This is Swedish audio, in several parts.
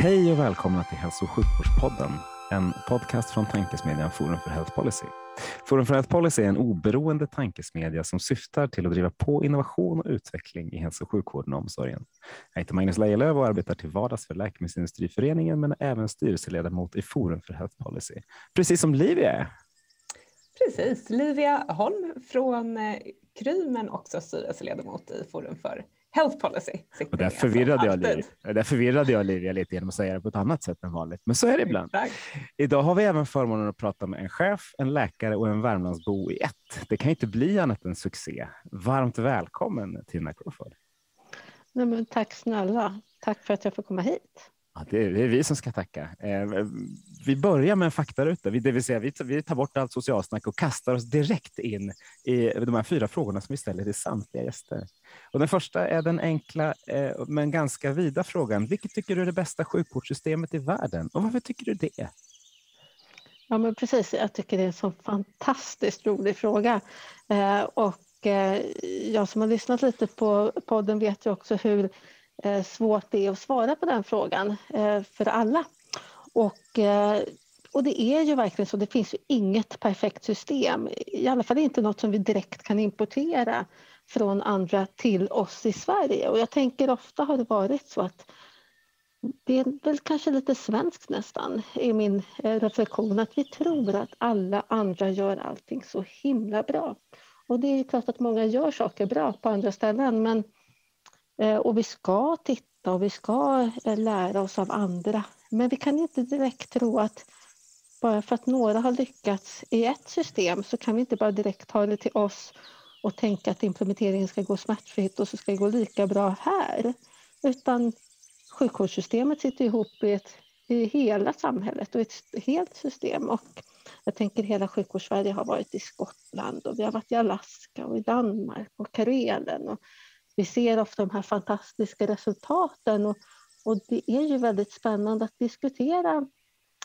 Hej och välkomna till Hälso och sjukvårdspodden, en podcast från tankesmedjan Forum för Health Policy. Forum för Health Policy är en oberoende tankesmedja som syftar till att driva på innovation och utveckling i hälso och sjukvården och omsorgen. Jag heter Magnus Lejelöw och arbetar till vardags för Läkemedelsindustriföreningen men är även styrelseledamot i Forum för Health Policy, precis som Livia är. Precis, Livia Holm från eh, Kry men också styrelseledamot i Forum för Health Policy. Och där, förvirrade jag Liv, där förvirrade jag Livia lite genom att säga det på ett annat sätt än vanligt, men så är det ibland. Tack. Idag har vi även förmånen att prata med en chef, en läkare och en Värmlandsbo i ett. Det kan inte bli annat än succé. Varmt välkommen Tina Crawford. Nej, men tack snälla. Tack för att jag får komma hit. Ja, det, är, det är vi som ska tacka. Eh, vi börjar med en faktaruta, det vill säga vi, vi tar bort allt socialsnack och kastar oss direkt in i de här fyra frågorna som vi ställer till samtliga gäster. Och den första är den enkla eh, men ganska vida frågan. Vilket tycker du är det bästa sjukvårdssystemet i världen och varför tycker du det? Ja, men precis. Jag tycker det är en så fantastiskt rolig fråga. Eh, och eh, jag som har lyssnat lite på podden vet ju också hur eh, svårt det är att svara på den frågan eh, för alla. Och, eh, och det är ju verkligen så, det finns ju inget perfekt system. I alla fall inte något som vi direkt kan importera från andra till oss i Sverige. Och jag tänker ofta har det varit så att det är väl kanske lite svenskt nästan i min eh, reflektion att vi tror att alla andra gör allting så himla bra. Och det är ju klart att många gör saker bra på andra ställen men eh, och vi ska titta och vi ska eh, lära oss av andra. Men vi kan inte direkt tro att bara för att några har lyckats i ett system så kan vi inte bara direkt ta det till oss och tänka att implementeringen ska gå smärtfritt och så ska det gå lika bra här. Utan sjukvårdssystemet sitter ihop i, ett, i hela samhället och ett helt system. Och jag tänker hela sjukvårdssverige har varit i Skottland och vi har varit i Alaska och i Danmark och Karelen. Och vi ser ofta de här fantastiska resultaten och, och det är ju väldigt spännande att diskutera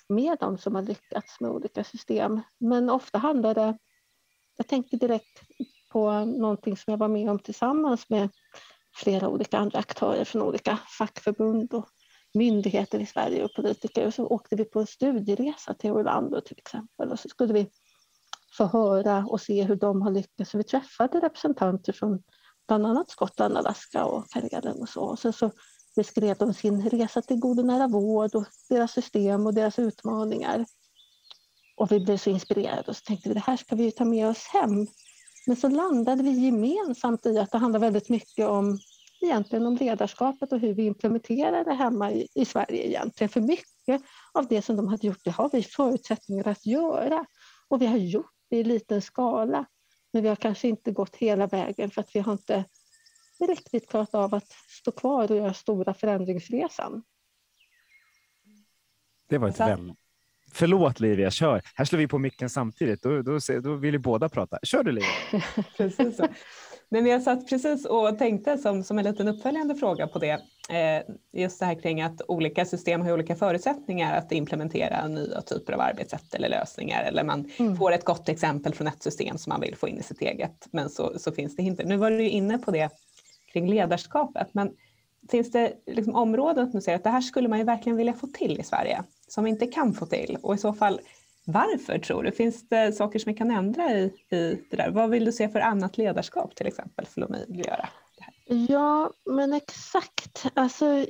med dem som har lyckats med olika system. Men ofta handlar det, jag tänker direkt på någonting som jag var med om tillsammans med flera olika andra aktörer från olika fackförbund och myndigheter i Sverige och politiker. Och så åkte vi på en studieresa till Orlando till exempel och så skulle vi få höra och se hur de har lyckats. Så vi träffade representanter från bland annat Skottland, Alaska och Karelen och så. Och sen så beskrev de sin resa till god och nära vård och deras system och deras utmaningar. Och vi blev så inspirerade och så tänkte vi det här ska vi ta med oss hem. Men så landade vi gemensamt i att det handlar väldigt mycket om egentligen om ledarskapet och hur vi implementerar det hemma i, i Sverige egentligen. För mycket av det som de hade gjort, det har vi förutsättningar att göra. Och vi har gjort det i liten skala. Men vi har kanske inte gått hela vägen för att vi har inte riktigt klarat av att stå kvar och göra stora förändringsresan. Det var ett väl... Förlåt Livia, kör. Här slår vi på micken samtidigt. Då, då, då vill ju båda prata. Kör du Livia. precis så. Men jag satt precis och tänkte som, som en liten uppföljande fråga på det. Eh, just det här kring att olika system har olika förutsättningar att implementera nya typer av arbetssätt eller lösningar. Eller man mm. får ett gott exempel från ett system som man vill få in i sitt eget. Men så, så finns det hinder. Nu var du inne på det kring ledarskapet. Men finns det liksom områden som du ser att det här skulle man ju verkligen vilja få till i Sverige som vi inte kan få till? Och i så fall varför tror du? Finns det saker som vi kan ändra i, i det där? Vad vill du se för annat ledarskap till exempel för att göra det här? Ja, men exakt. Alltså,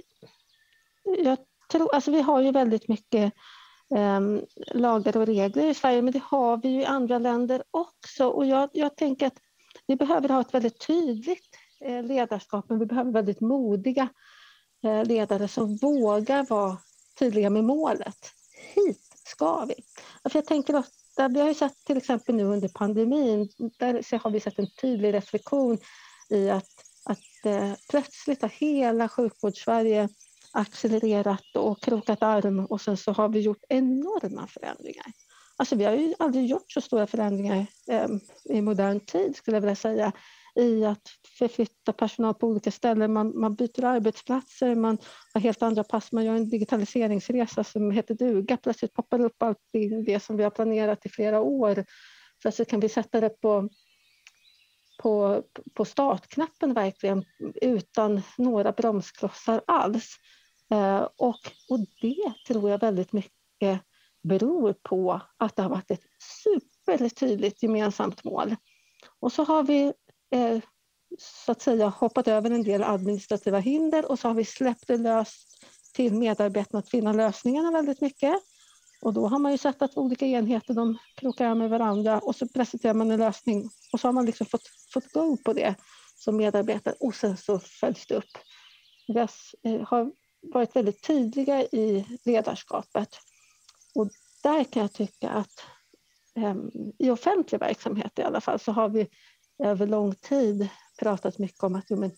jag tror, alltså vi har ju väldigt mycket um, lagar och regler i Sverige, men det har vi ju i andra länder också. Och jag, jag tänker att vi behöver ha ett väldigt tydligt eh, ledarskap, men vi behöver väldigt modiga eh, ledare som vågar vara tydliga med målet. Hit ska vi. För jag tänker där vi har ju sett till exempel nu under pandemin, där har vi sett en tydlig reflektion i att, att eh, plötsligt har hela sjukvårdssverige accelererat och krokat arm och sen så har vi gjort enorma förändringar. Alltså vi har ju aldrig gjort så stora förändringar eh, i modern tid skulle jag vilja säga i att förflytta personal på olika ställen. Man, man byter arbetsplatser, man har helt andra pass, man gör en digitaliseringsresa som heter duga. Plötsligt poppar upp allt det som vi har planerat i flera år. Plötsligt kan vi sätta det på, på, på startknappen verkligen utan några bromsklossar alls. Eh, och, och det tror jag väldigt mycket beror på att det har varit ett supertydligt gemensamt mål. Och så har vi eh, så att säga hoppat över en del administrativa hinder och så har vi släppt det löst till medarbetarna att finna lösningarna väldigt mycket. Och då har man ju sett att olika enheter de krokar med varandra och så presenterar man en lösning och så har man liksom fått, fått go på det som medarbetare och sen så följs det upp. Vi eh, har varit väldigt tydliga i ledarskapet och där kan jag tycka att ehm, i offentlig verksamhet i alla fall så har vi över lång tid pratat mycket om att jo, men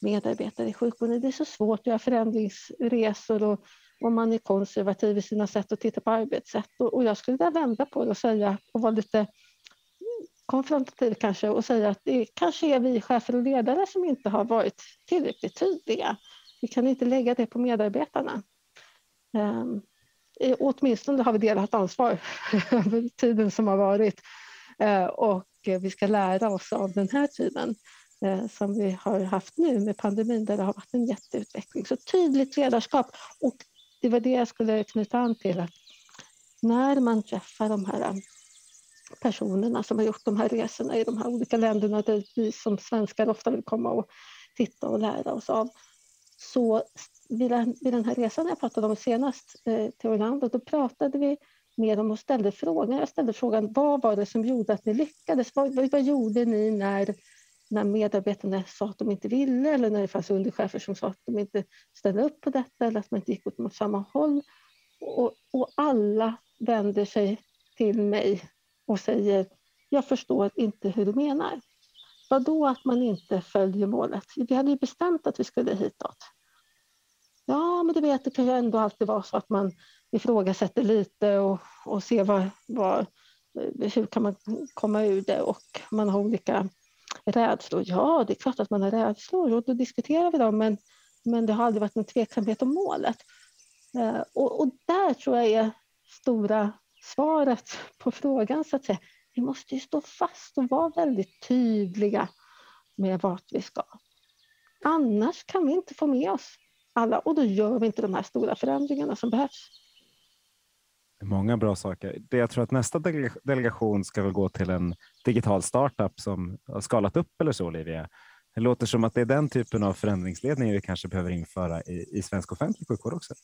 medarbetare i sjukvården, det är så svårt att göra förändringsresor och, och man är konservativ i sina sätt att titta på arbetssätt. Och, och jag skulle vilja vända på det och säga och vara lite konfrontativ kanske och säga att det kanske är vi chefer och ledare som inte har varit tillräckligt tydliga. Vi kan inte lägga det på medarbetarna. Um, åtminstone har vi delat ansvar över tiden som har varit. Eh, och vi ska lära oss av den här tiden eh, som vi har haft nu med pandemin där det har varit en jätteutveckling. Så tydligt ledarskap. Och det var det jag skulle knyta an till. Att när man träffar de här eh, personerna som har gjort de här resorna i de här olika länderna där vi som svenskar ofta vill komma och titta och lära oss av så vid den, vid den här resan jag pratade om senast eh, till Orlando, då pratade vi med dem och ställde frågan. Jag ställde frågan, vad var det som gjorde att ni lyckades? Vad, vad, vad gjorde ni när, när medarbetarna sa att de inte ville eller när det fanns underchefer som sa att de inte ställde upp på detta eller att man inte gick åt mot samma håll? Och, och alla vänder sig till mig och säger, jag förstår inte hur du menar. Vadå att man inte följer målet? Vi hade ju bestämt att vi skulle hitåt. Ja, men du vet, det kan ju ändå alltid vara så att man ifrågasätter lite och, och ser vad, vad, hur kan man komma ur det och man har olika rädslor. Ja, det är klart att man har rädslor och då diskuterar vi dem, men, men det har aldrig varit någon tveksamhet om målet. Eh, och, och där tror jag är stora svaret på frågan, så att säga. Vi måste ju stå fast och vara väldigt tydliga med vart vi ska. Annars kan vi inte få med oss alla och då gör vi inte de här stora förändringarna som behövs. Många bra saker. Det jag tror att nästa delegation ska väl gå till en digital startup som har skalat upp eller så, Olivia. Det låter som att det är den typen av förändringsledning vi kanske behöver införa i, i svensk offentlig sjukvård också.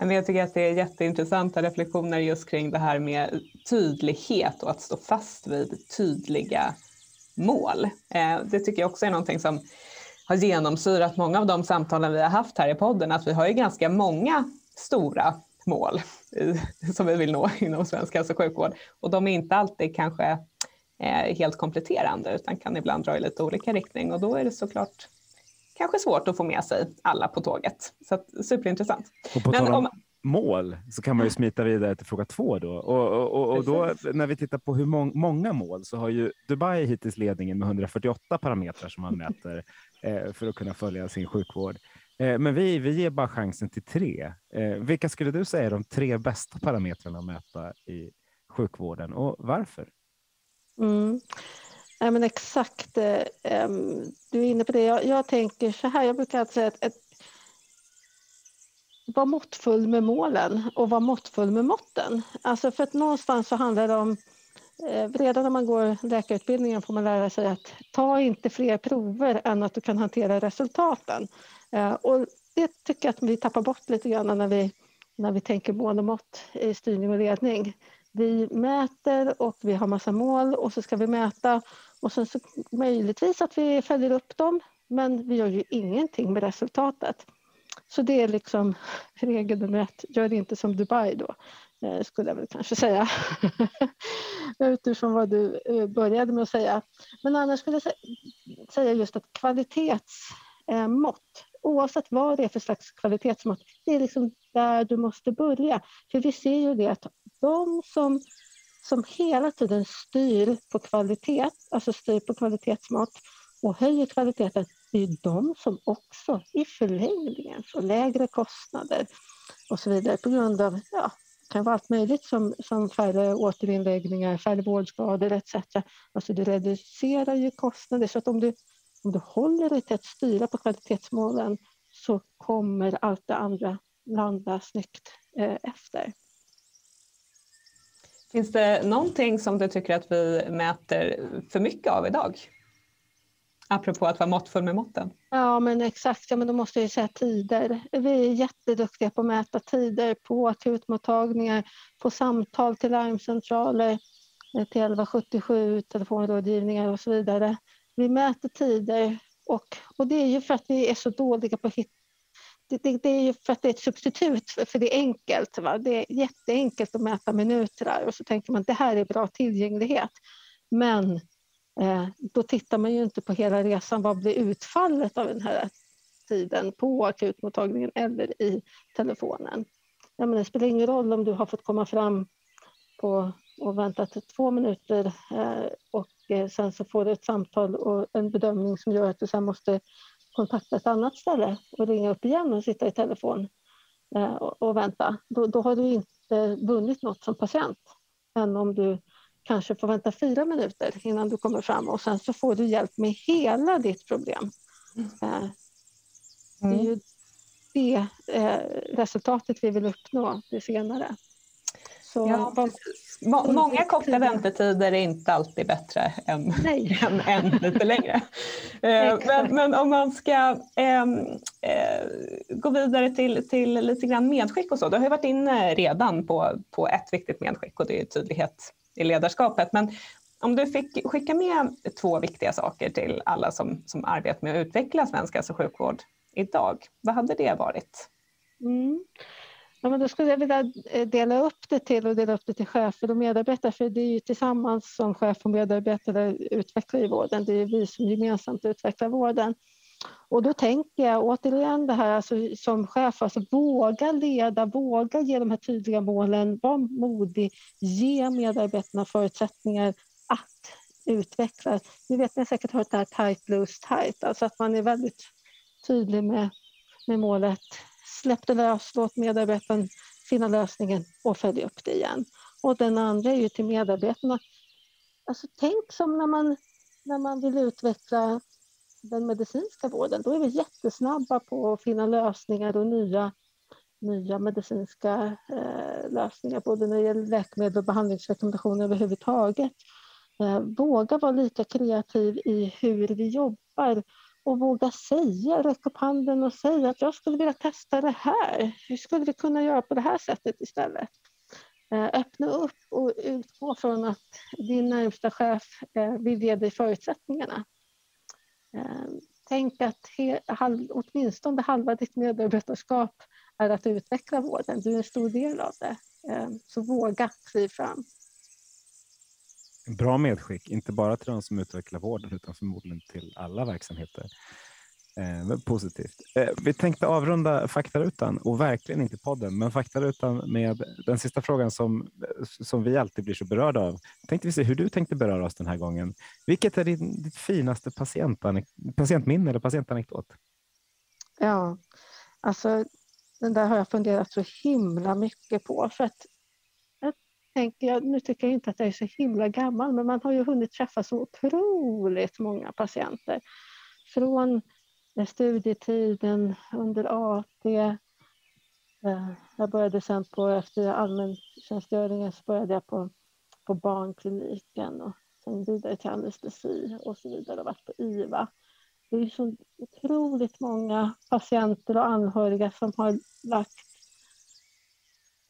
Jag tycker att det är jätteintressanta reflektioner just kring det här med tydlighet och att stå fast vid tydliga mål. Eh, det tycker jag också är någonting som har genomsyrat många av de samtalen vi har haft här i podden, att vi har ju ganska många stora mål som vi vill nå inom svensk hälso och sjukvård. Och de är inte alltid kanske eh, helt kompletterande utan kan ibland dra i lite olika riktning och då är det såklart kanske svårt att få med sig alla på tåget. Så att, superintressant. Och på Men om, mål så kan man ju smita vidare till fråga två då. Och, och, och, och då när vi tittar på hur mång, många mål så har ju Dubai hittills ledningen med 148 parametrar som man mäter eh, för att kunna följa sin sjukvård. Eh, men vi, vi ger bara chansen till tre. Eh, vilka skulle du säga är de tre bästa parametrarna att mäta i sjukvården och varför? Mm. Ja, men exakt, eh, du är inne på det. Jag, jag tänker så här, jag brukar säga att ett, var måttfull med målen och var måttfull med måtten. Alltså för att någonstans så handlar det om Eh, redan när man går läkarutbildningen får man lära sig att ta inte fler prover än att du kan hantera resultaten. Eh, och det tycker jag att vi tappar bort lite grann när vi, när vi tänker mål och mått i styrning och ledning. Vi mäter och vi har massa mål och så ska vi mäta och sen så möjligtvis att vi följer upp dem men vi gör ju ingenting med resultatet. Så det är liksom regel nummer ett, gör inte som Dubai då. Eh, skulle jag väl kanske säga. Utifrån vad du eh, började med att säga. Men annars skulle jag säga just att kvalitetsmått, eh, oavsett vad det är för slags kvalitetsmått, det är liksom där du måste börja. För vi ser ju det att de som, som hela tiden styr på kvalitet, alltså styr på kvalitetsmått och höjer kvaliteten, det är de som också i förlängningen får lägre kostnader och så vidare på grund av, ja, kan vara allt möjligt som, som färre återinläggningar, färre vårdskador etc. Alltså du reducerar ju kostnader så att om du, om du håller dig till att styra på kvalitetsmålen så kommer allt det andra landa snyggt eh, efter. Finns det någonting som du tycker att vi mäter för mycket av idag? Apropå att vara måttfull med måtten. Ja, men exakt. Ja, men då måste jag säga tider. Vi är jätteduktiga på att mäta tider på akutmottagningar, på samtal till larmcentraler, eh, till 1177, telefonrådgivningar och så vidare. Vi mäter tider och, och det är ju för att vi är så dåliga på att hitta det, det, det, är ju för att det är ett substitut, för det är enkelt. Va? Det är jätteenkelt att mäta minuter och så tänker man att det här är bra tillgänglighet. Men Eh, då tittar man ju inte på hela resan. Vad blir utfallet av den här tiden på akutmottagningen eller i telefonen? Ja, men det spelar ingen roll om du har fått komma fram på och väntat två minuter eh, och eh, sen så får du ett samtal och en bedömning som gör att du sen måste kontakta ett annat ställe och ringa upp igen och sitta i telefon och, och vänta. Då, då har du inte vunnit något som patient än om du kanske får vänta fyra minuter innan du kommer fram och sen så får du hjälp med hela ditt problem. Mm. Eh, det är ju det eh, resultatet vi vill uppnå, det senare. Så, ja, vad, Många korta väntetider är inte alltid bättre än, än, än lite längre. Eh, men, men, om man ska eh, eh, gå vidare till, till lite grann medskick och så. Du har ju varit inne redan på, på ett viktigt medskick och det är tydlighet i ledarskapet. Men om du fick skicka med två viktiga saker till alla som, som arbetar med att utveckla svensk hälso och sjukvård idag, vad hade det varit? Mm. Ja, men då skulle jag vilja eh, dela upp det till och dela upp det till chefer och medarbetare för det är ju tillsammans som chef och medarbetare utvecklar ju vården. Det är vi som gemensamt utvecklar vården. Och då tänker jag återigen det här alltså, som chef, alltså våga leda, våga ge de här tydliga målen, var modig, ge medarbetarna förutsättningar att utveckla. Ni vet, ni har säkert hört det här tight, loose, tight, alltså att man är väldigt tydlig med, med målet. Släpp det lös, låt medarbetaren finna lösningen och följ upp det igen. Och den andra är ju till medarbetarna. Alltså tänk som när man, när man vill utveckla den medicinska vården, då är vi jättesnabba på att finna lösningar och nya, nya medicinska eh, lösningar, både när det gäller läkemedel och behandlingsrekommendationer överhuvudtaget. Eh, våga vara lika kreativ i hur vi jobbar och våga säga, räcka upp handen och säga att jag skulle vilja testa det här. Hur skulle vi kunna göra på det här sättet istället? Eh, öppna upp och utgå från att din närmsta chef vill ge dig förutsättningarna. Eh, tänk att he, halv, åtminstone halva ditt medarbetarskap är att utveckla vården. Du är en stor del av det. Eh, så våga kliv fram. Bra medskick, inte bara till de som utvecklar vården utan förmodligen till alla verksamheter. Eh, positivt. Eh, vi tänkte avrunda faktarutan och verkligen inte podden, men faktarutan med den sista frågan som, som vi alltid blir så berörda av. Tänkte vi se hur du tänkte beröra oss den här gången. Vilket är din, ditt finaste patientminne eller patientanekdot? Ja, alltså den där har jag funderat så himla mycket på för att jag tänker, jag, nu tycker jag inte att jag är så himla gammal, men man har ju hunnit träffa så otroligt många patienter. Från studietiden under AT. Eh, jag började sen på, efter allmäntjänstgöringen så började jag på, på barnkliniken och sen vidare till anestesi och så vidare och varit på IVA. Det är så otroligt många patienter och anhöriga som har lagt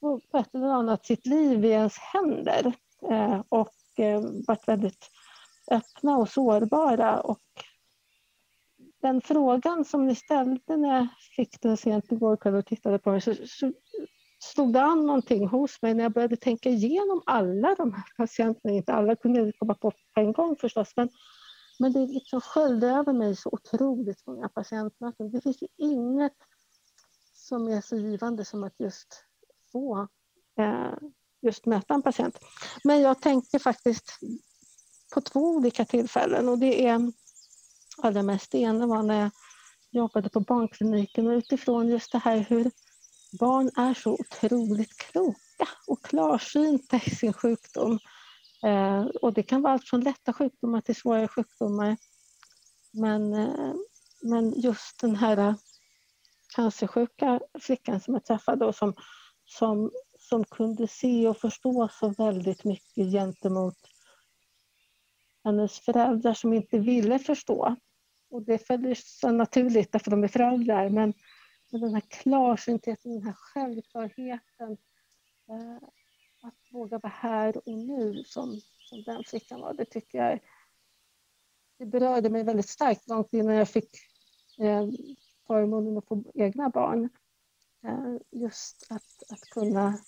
på ett eller annat sitt liv i ens händer eh, och eh, varit väldigt öppna och sårbara och den frågan som ni ställde när jag fick den sent igår kväll och tittade på den så, så slog det an någonting hos mig när jag började tänka igenom alla de här patienterna. Inte alla kunde jag komma på på en gång förstås, men, men det liksom sköljde över mig så otroligt många patientmöten. Alltså, det finns ju inget som är så givande som att just få eh, just möta en patient. Men jag tänker faktiskt på två olika tillfällen och det är allra mest det ena var när jag jobbade på barnkliniken och utifrån just det här hur barn är så otroligt kloka och klarsynta i sin sjukdom. Eh, och det kan vara allt från lätta sjukdomar till svåra sjukdomar. Men, eh, men just den här eh, cancersjuka flickan som jag träffade och som, som, som kunde se och förstå så väldigt mycket gentemot hennes föräldrar som inte ville förstå. Och det följer så naturligt därför de är föräldrar. Men, men den här klarsyntheten, den här självklarheten. Eh, att våga vara här och nu som, som den flickan var, det tycker jag det berörde mig väldigt starkt långt innan jag fick eh, förmånen att få egna barn. Eh, just att, att kunna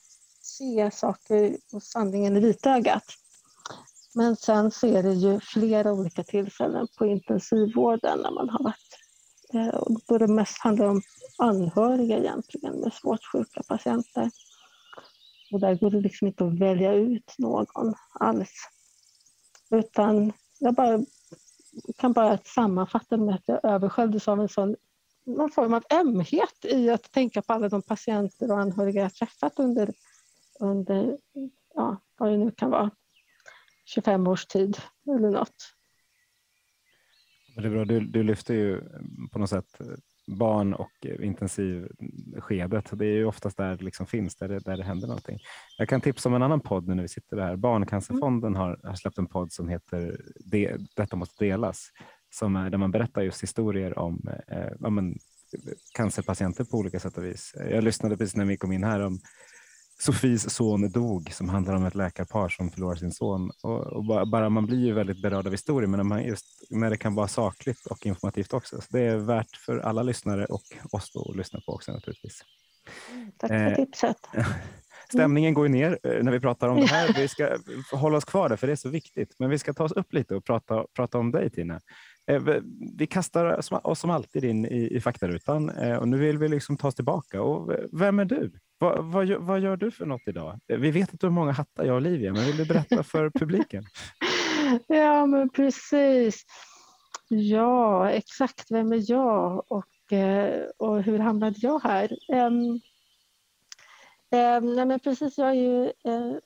se saker och sanningen i vitögat. Men sen så är det ju flera olika tillfällen på intensivvården när man har varit eh, då det mest handlar om anhöriga egentligen med svårt sjuka patienter. Och där går det liksom inte att välja ut någon alls. Utan jag bara, kan bara sammanfatta med att jag översköljdes av en sån någon form av ömhet i att tänka på alla de patienter och anhöriga jag träffat under, under ja, vad det nu kan vara, 25 års tid eller något. Det är bra. Du, du lyfter ju på något sätt barn och intensivskedet. Det är ju oftast där det liksom finns, där det, där det händer någonting. Jag kan tipsa om en annan podd nu när vi sitter här. Barncancerfonden har, har släppt en podd som heter det, Detta måste delas, som är, där man berättar just historier om eh, ja, men, cancerpatienter på olika sätt och vis. Jag lyssnade precis när vi kom in här om Sofies son dog som handlar om ett läkarpar som förlorar sin son. Och, och bara, bara, man blir ju väldigt berörd av historien, men när, man just, när det kan vara sakligt och informativt också. Så det är värt för alla lyssnare och oss då att lyssna på också naturligtvis. Tack för eh, tipset. Stämningen går ju ner eh, när vi pratar om det här. Vi ska hålla oss kvar där, för det är så viktigt. Men vi ska ta oss upp lite och prata, prata om dig, Tina. Eh, vi kastar oss som alltid in i, i faktarutan eh, och nu vill vi liksom ta oss tillbaka. Och vem är du? Vad, vad, vad, gör du för något idag? Vi vet att du har många hattar, jag och Olivia, men vill du berätta för publiken? Ja, men precis. Ja, exakt. Vem är jag och, eh, och hur hamnade jag här? Um, um, nej, men precis, jag är ju uh,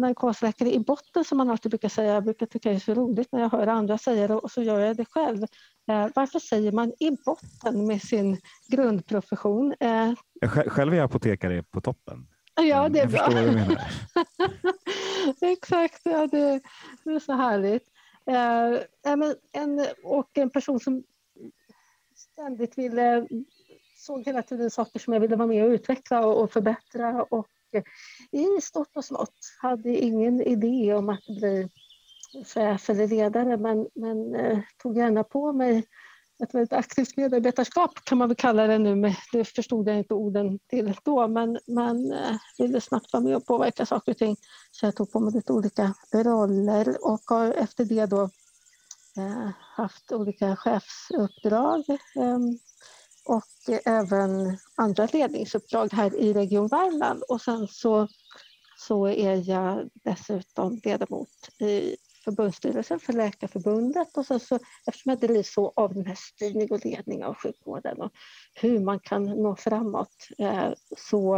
narkosläkare i botten som man alltid brukar säga. Jag brukar tycka det är så roligt när jag hör andra säga det och så gör jag det själv. Uh, varför säger man i botten med sin grundprofession? Uh, själv är jag apotekare på toppen. Ja, det är bra. Exakt, ja, det, det, är så härligt. Eh, en, och en person som ständigt ville, såg hela tiden saker som jag ville vara med och utveckla och, och förbättra och i stort och smått hade ingen idé om att bli chef eller ledare men, men eh, tog gärna på mig ett väldigt aktivt medarbetarskap kan man väl kalla det nu, men det förstod jag inte orden till då, men man eh, ville snabbt vara med och påverka saker och ting. Så jag tog på mig lite olika roller och har efter det då eh, haft olika chefsuppdrag eh, och även andra ledningsuppdrag här i Region Värmland och sen så, så är jag dessutom ledamot i förbundsstyrelsen för Läkarförbundet och sen så, eftersom jag drivs så av den här styrning och ledning av sjukvården och hur man kan nå framåt eh, så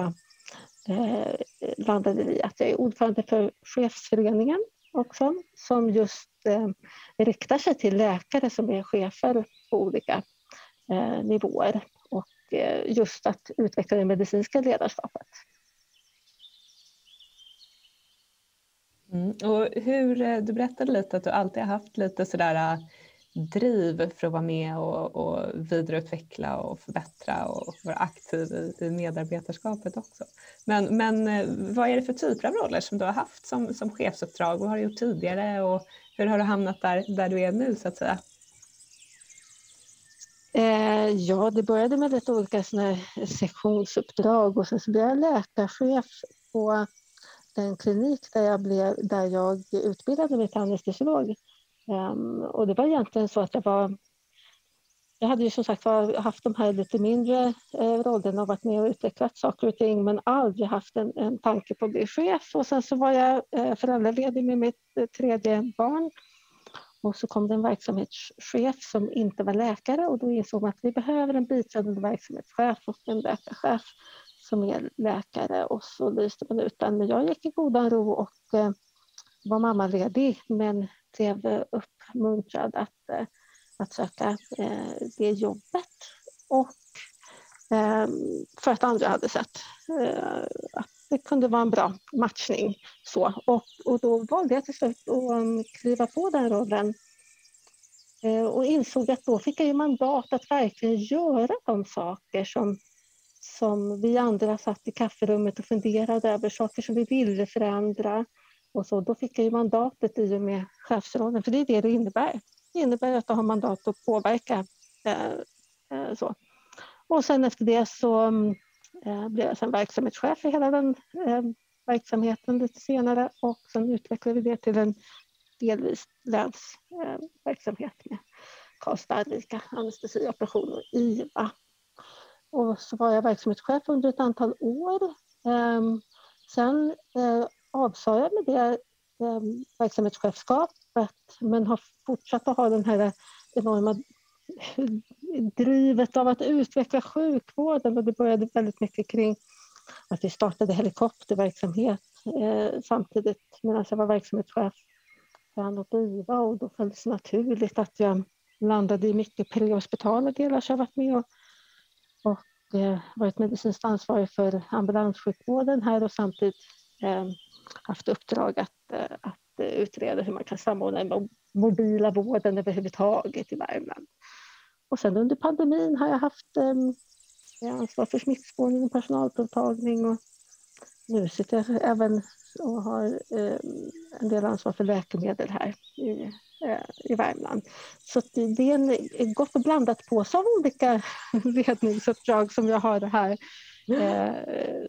eh, landade vi att jag är ordförande för chefsföreningen också som just eh, riktar sig till läkare som är chefer på olika nivåer och just att utveckla det medicinska ledarskapet. Mm. Och hur, eh, du berättade lite att du alltid har haft lite sådär eh, driv för att vara med och, och vidareutveckla och förbättra och vara aktiv i, i medarbetarskapet också. Men, men eh, vad är det för typer av roller som du har haft som, som chefsuppdrag? Vad har du gjort tidigare och hur har du hamnat där, där du är nu så att säga? Eh, ja, det började med lite olika såna sektionsuppdrag och sen så blev jag läkarchef på den klinik där jag, blev, där jag utbildade mig till anestesiolog. Um, och det var egentligen så att jag var jag hade ju som sagt haft de här lite mindre eh, rollerna och varit med och utvecklat saker och ting men aldrig haft en, en tanke på att bli chef. Och sen så var jag eh, föräldraledig med mitt eh, tredje barn. Och så kom det en verksamhetschef som inte var läkare och då insåg man att vi behöver en biträdande verksamhetschef och en läkarchef som är läkare och så lyste man ut den. Men jag gick i godan ro och eh, var mammaledig men blev uppmuntrad att eh, att söka eh, det jobbet. Och ehm, för att andra hade sett eh, att det kunde vara en bra matchning. Så. Och, och då valde jag till slut att um, kliva på den rollen eh, och insåg att då fick jag ju mandat att verkligen göra de saker som, som vi andra satt i kafferummet och funderade över, saker som vi ville förändra. Och så, då fick jag ju mandatet i och med chefsrollen, för det är det det innebär. Det innebär att du har mandat att påverka. Eh, eh, så. Och sen efter det så eh, blev jag sen verksamhetschef i hela den eh, verksamheten lite senare och sen utvecklade vi det till en delvis länsverksamhet eh, med Karlstad, Arvika, anestesioperationer och IVA. Och så var jag verksamhetschef under ett antal år. Ehm, sen eh, avsade jag med det ehm, verksamhetschefskapet, men har fortsatt att ha den här enorma drivet av att utveckla sjukvården och det började väldigt mycket kring att vi startade helikopterverksamhet eh, samtidigt medan jag var verksamhetschef för Anot IVA och då föll det naturligt att jag landade i mycket prehospitala delar så jag varit med och, och eh, varit medicinskt ansvarig för ambulanssjukvården här och samtidigt eh, haft uppdrag att, eh, att eh, utreda hur man kan samordna den mobila vården överhuvudtaget i Värmland. Och sen under pandemin har jag haft eh, ansvar för smittspårning och personalprovtagning och nu sitter jag även och har eh, en del ansvar för läkemedel här i, Eh, i Värmland. Så det, det är en eh, gott och blandat påse av olika ledningsuppdrag som jag har här. Eh,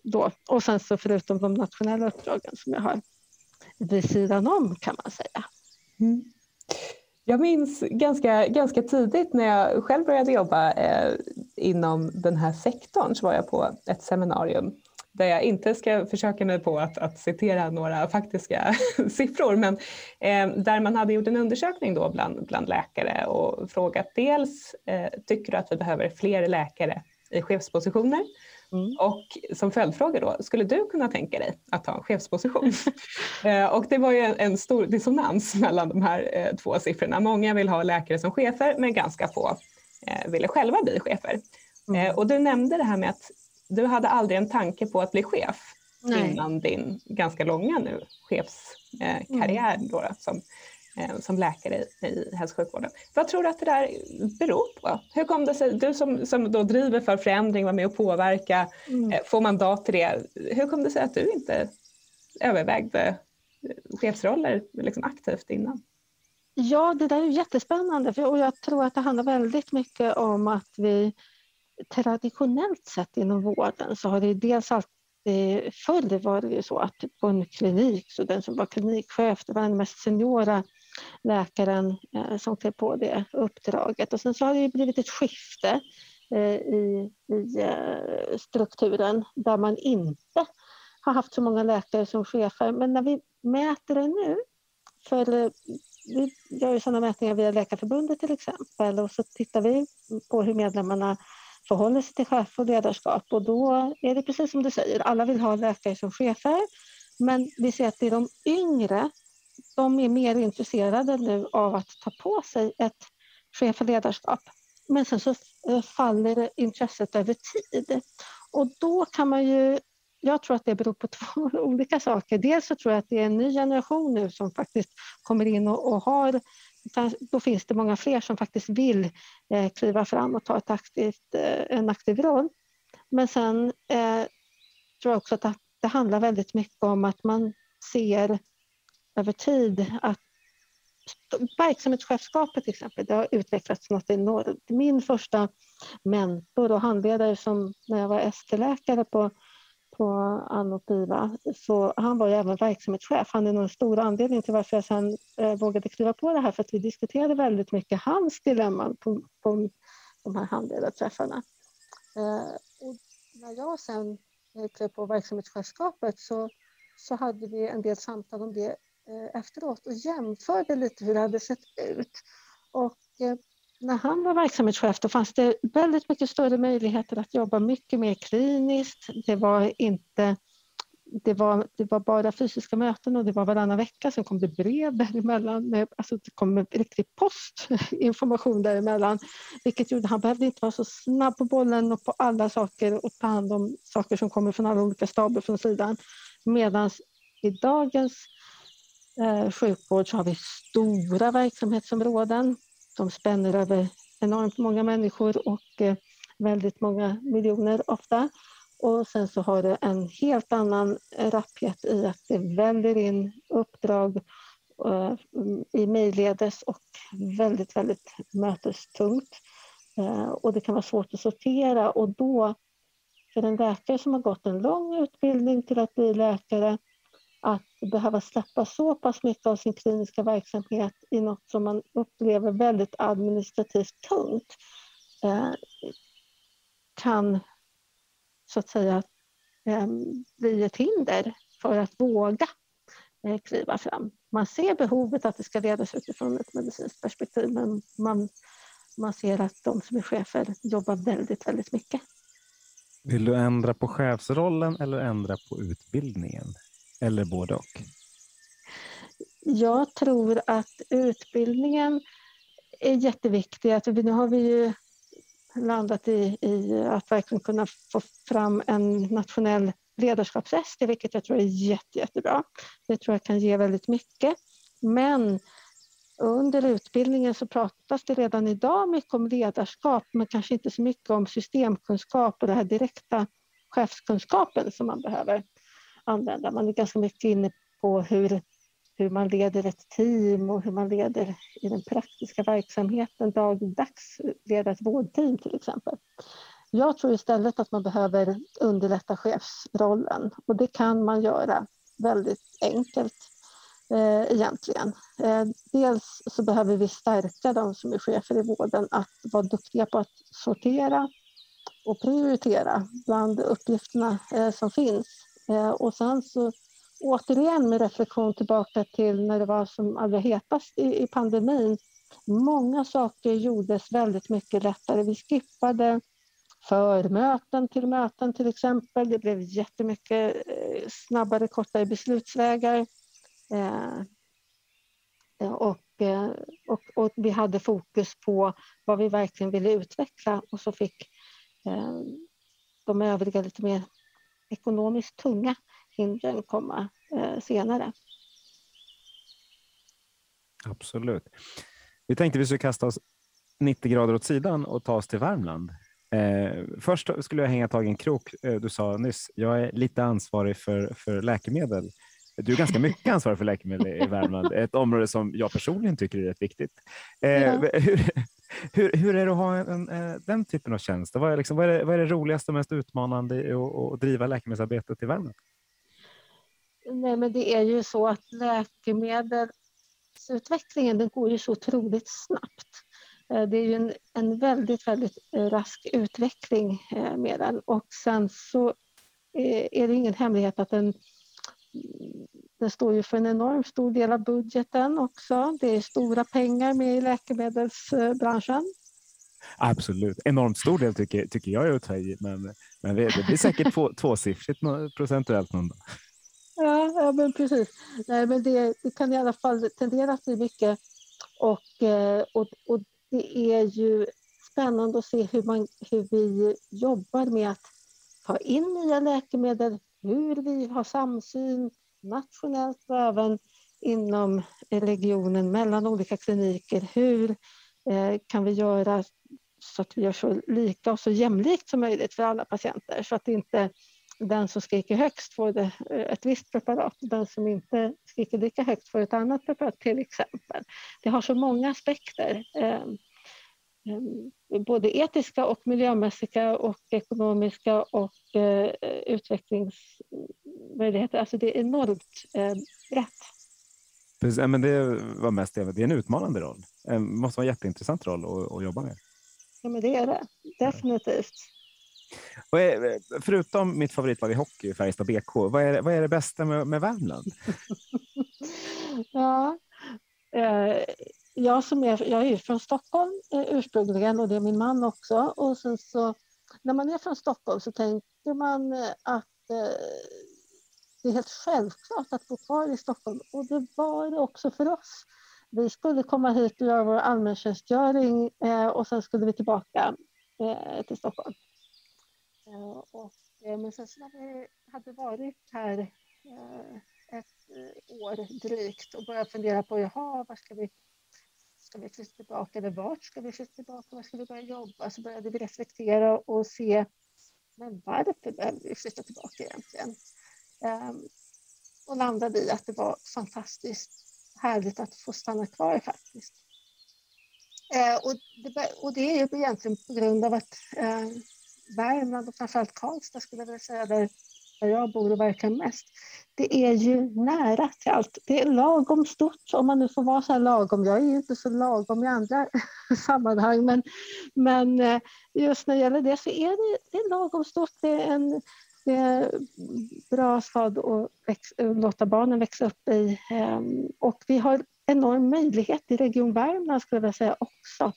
då. Och sen så förutom de nationella uppdragen som jag har vid sidan om kan man säga. Mm. Jag minns ganska, ganska tidigt när jag själv började jobba eh, inom den här sektorn så var jag på ett seminarium där jag inte ska försöka mig på att, att citera några faktiska siffror men eh, där man hade gjort en undersökning då bland, bland läkare och frågat dels eh, tycker du att vi behöver fler läkare i chefspositioner Mm. Och som följdfråga då, skulle du kunna tänka dig att ta en chefsposition? eh, och det var ju en, en, stor dissonans mellan de här eh, två siffrorna. Många vill ha läkare som chefer men ganska få eh, ville själva bli chefer. Mm. Eh, och du nämnde det här med att du hade aldrig en tanke på att bli chef Nej. innan din ganska långa nu chefskarriär mm. då, som Eh, som läkare i hälso och sjukvården. Vad tror du att det där beror på? Hur kom det sig, du som, som då driver för förändring, var med och påverka, mm. Eh, får mandat till det. Hur kom det sig att du inte övervägde chefsroller liksom aktivt innan? Ja, det där är jättespännande för, och jag tror att det handlar väldigt mycket om att vi traditionellt sett inom vården så har det dels alltid eh, Förr var det ju så att på en klinik, så den som var klinikchef, det var den mest seniora läkaren eh, som klev på det uppdraget. Och sen så har det blivit ett skifte eh, i, i strukturen där man inte har haft så många läkare som chefer. Men när vi mäter det nu, för vi gör ju sådana mätningar via Läkarförbundet till exempel och så tittar vi på hur medlemmarna förhåller sig till chef och ledarskap och då är det precis som du säger, alla vill ha läkare som chefer men vi ser att det är de yngre de är mer intresserade nu av att ta på sig ett chef och ledarskap. Men sen så eh, faller intresset över tid. Och då kan man ju, jag tror att det beror på två olika saker. Dels så tror jag att det är en ny generation nu som faktiskt kommer in och, och har då finns det många fler som faktiskt vill eh, kliva fram och ta ett aktivt, eh, en aktiv roll. Men sen eh, tror jag också att det handlar väldigt mycket om att man ser över tid att verksamhetschefskapet till exempel, det har utvecklats något enormt. Min första mentor och handledare som när jag var ST-läkare på, på Ann så han var ju även verksamhetschef. Han är nog en stor anledning till varför jag sen eh, vågade kliva på det här, för att vi diskuterade väldigt mycket hans dilemman på, på de här handledarträffarna. Eh, och när jag sen eh, klev på verksamhetschefskapet så, så hade vi en del samtal om det eh, efteråt och jämförde lite hur det hade sett ut. Och eh, när han var verksamhetschef då fanns det väldigt mycket större möjligheter att jobba mycket mer kliniskt. Det var inte det var, det var bara fysiska möten och det var varannan vecka. Sen kom det brev däremellan. Med, alltså det kom riktig postinformation däremellan. Vilket gjorde att han behövde inte vara så snabb på bollen och på alla saker och ta hand om saker som kommer från alla olika staber från sidan. Medan i dagens eh, sjukvård så har vi stora verksamhetsområden. De spänner över enormt många människor och eh, väldigt många miljoner ofta. Och sen så har det en helt annan eh, rapphet i att det väller in uppdrag eh, i mejlledes och väldigt, väldigt mötestungt. Och det kan vara svårt att sortera och då för en läkare som har gått en lång utbildning till att bli läkare behöva släppa så pass mycket av sin kliniska verksamhet i något som man upplever väldigt administrativt tungt eh, kan så att säga eh, bli ett hinder för att våga eh, kliva fram. Man ser behovet att det ska ledas utifrån ett medicinskt perspektiv men man, man ser att de som är chefer jobbar väldigt, väldigt mycket. Vill du ändra på chefsrollen eller ändra på utbildningen? Eller både och? Jag tror att utbildningen är jätteviktig. Alltså, nu har vi ju landat i, i att verkligen kunna få fram en nationell ledarskapsrest, vilket jag tror är jätte, jättebra. Det tror jag kan ge väldigt mycket. Men under utbildningen så pratas det redan idag mycket om ledarskap, men kanske inte så mycket om systemkunskap och den här direkta chefskunskapen som man behöver använda. Man är ganska mycket inne på hur hur man leder ett team och hur man leder i den praktiska verksamheten dagligdags, leder ett vårdteam till exempel. Jag tror istället att man behöver underlätta chefsrollen och det kan man göra väldigt enkelt eh, egentligen. Eh, dels så behöver vi stärka de som är chefer i vården att vara duktiga på att sortera och prioritera bland uppgifterna eh, som finns. Eh, och sen så återigen med reflektion tillbaka till när det var som allra hetast i, i pandemin. Många saker gjordes väldigt mycket lättare. Vi skippade förmöten till möten till exempel. Det blev jättemycket eh, snabbare, kortare beslutsvägar. Eh, eh och, eh, och, och, vi hade fokus på vad vi verkligen ville utveckla och så fick de övriga lite mer ekonomiskt tunga hindren komma eh, senare. Absolut. Vi tänkte vi skulle kasta oss 90 grader åt sidan och ta oss till Värmland. Eh, först skulle jag hänga tag i en krok. Eh, du sa nyss, jag är lite ansvarig för, för läkemedel. Du är ganska mycket ansvarig för läkemedel i Värmland, ett område som jag personligen tycker är rätt viktigt. Eh, ja. hur, hur, hur, är det att ha en, en, eh, den typen av tjänst? Vad är, liksom, vad, är det, vad är det roligaste och mest utmanande i att driva läkemedelsarbetet i Värmland? Nej, men det är ju så att läkemedelsutvecklingen den går ju så otroligt snabbt. Eh, det är ju en, en väldigt, väldigt eh, rask utveckling med den och sen så är det ingen hemlighet att den den står ju för en enormt stor del av budgeten också. Det är stora pengar med i läkemedelsbranschen. Absolut. Enormt stor del tycker, tycker jag är att ta i, men, men det blir säkert två, tvåsiffrigt procentuellt någon dag. Ja, ja men precis. Nej, men det, det, kan i alla fall tendera till mycket. Och, eh, och, och det är ju spännande att se hur, man, hur vi jobbar med att ta in nya läkemedel, hur vi har samsyn nationellt och även inom regionen mellan olika kliniker. Hur eh, kan vi göra så att vi gör så lika och så jämlikt som möjligt för alla patienter så att inte den som skriker högst får eh, ett visst preparat och den som inte skriker lika högt får ett annat preparat till exempel. Det har så många aspekter. Eh, Eh, både etiska och miljömässiga och ekonomiska och eh, utvecklingsmöjligheter. Alltså det är enormt eh, brett. Precis, men det var mest det. Det är en utmanande roll. Det måste vara en jätteintressant roll att, att jobba med. Ja, men det är det. Definitivt. Är, förutom mitt favoritlag i hockey, Färjestad BK, vad är, vad är det bästa med, med Värmland? ja, eh, jag, som är, jag är från Stockholm eh, ursprungligen och det är min man också. Och sen så, när man är från Stockholm så tänker man eh, att eh, det är helt självklart att bo kvar i Stockholm och det var det också för oss. Vi skulle komma hit och göra vår allmäntjänstgöring eh, och sen skulle vi tillbaka eh, till Stockholm. Eh, och, eh, men sen när vi hade varit här ett år drygt och börjat fundera på jaha, var ska vi Ska vi flytta tillbaka eller vart ska vi flytta tillbaka? Var ska vi börja jobba? Så började vi reflektera och se men varför behöver vi flytta tillbaka egentligen? Ehm, och landade i att det var fantastiskt härligt att få stanna kvar faktiskt. Ehm, och, det, och det är ju egentligen på grund av att ehm, Värmland och framförallt Karlstad skulle jag vilja säga, där där jag bor och verkar mest, det är ju nära till allt. Det är lagom stort, om man nu får vara så här lagom. Jag är ju inte så lagom i andra sammanhang, men, men eh, just när det gäller det så är det, det är lagom stort. Det är en det är bra stad att växa, låta barnen växa upp i. Ehm, och vi har enorm möjlighet i Region Värmland, skulle jag säga, också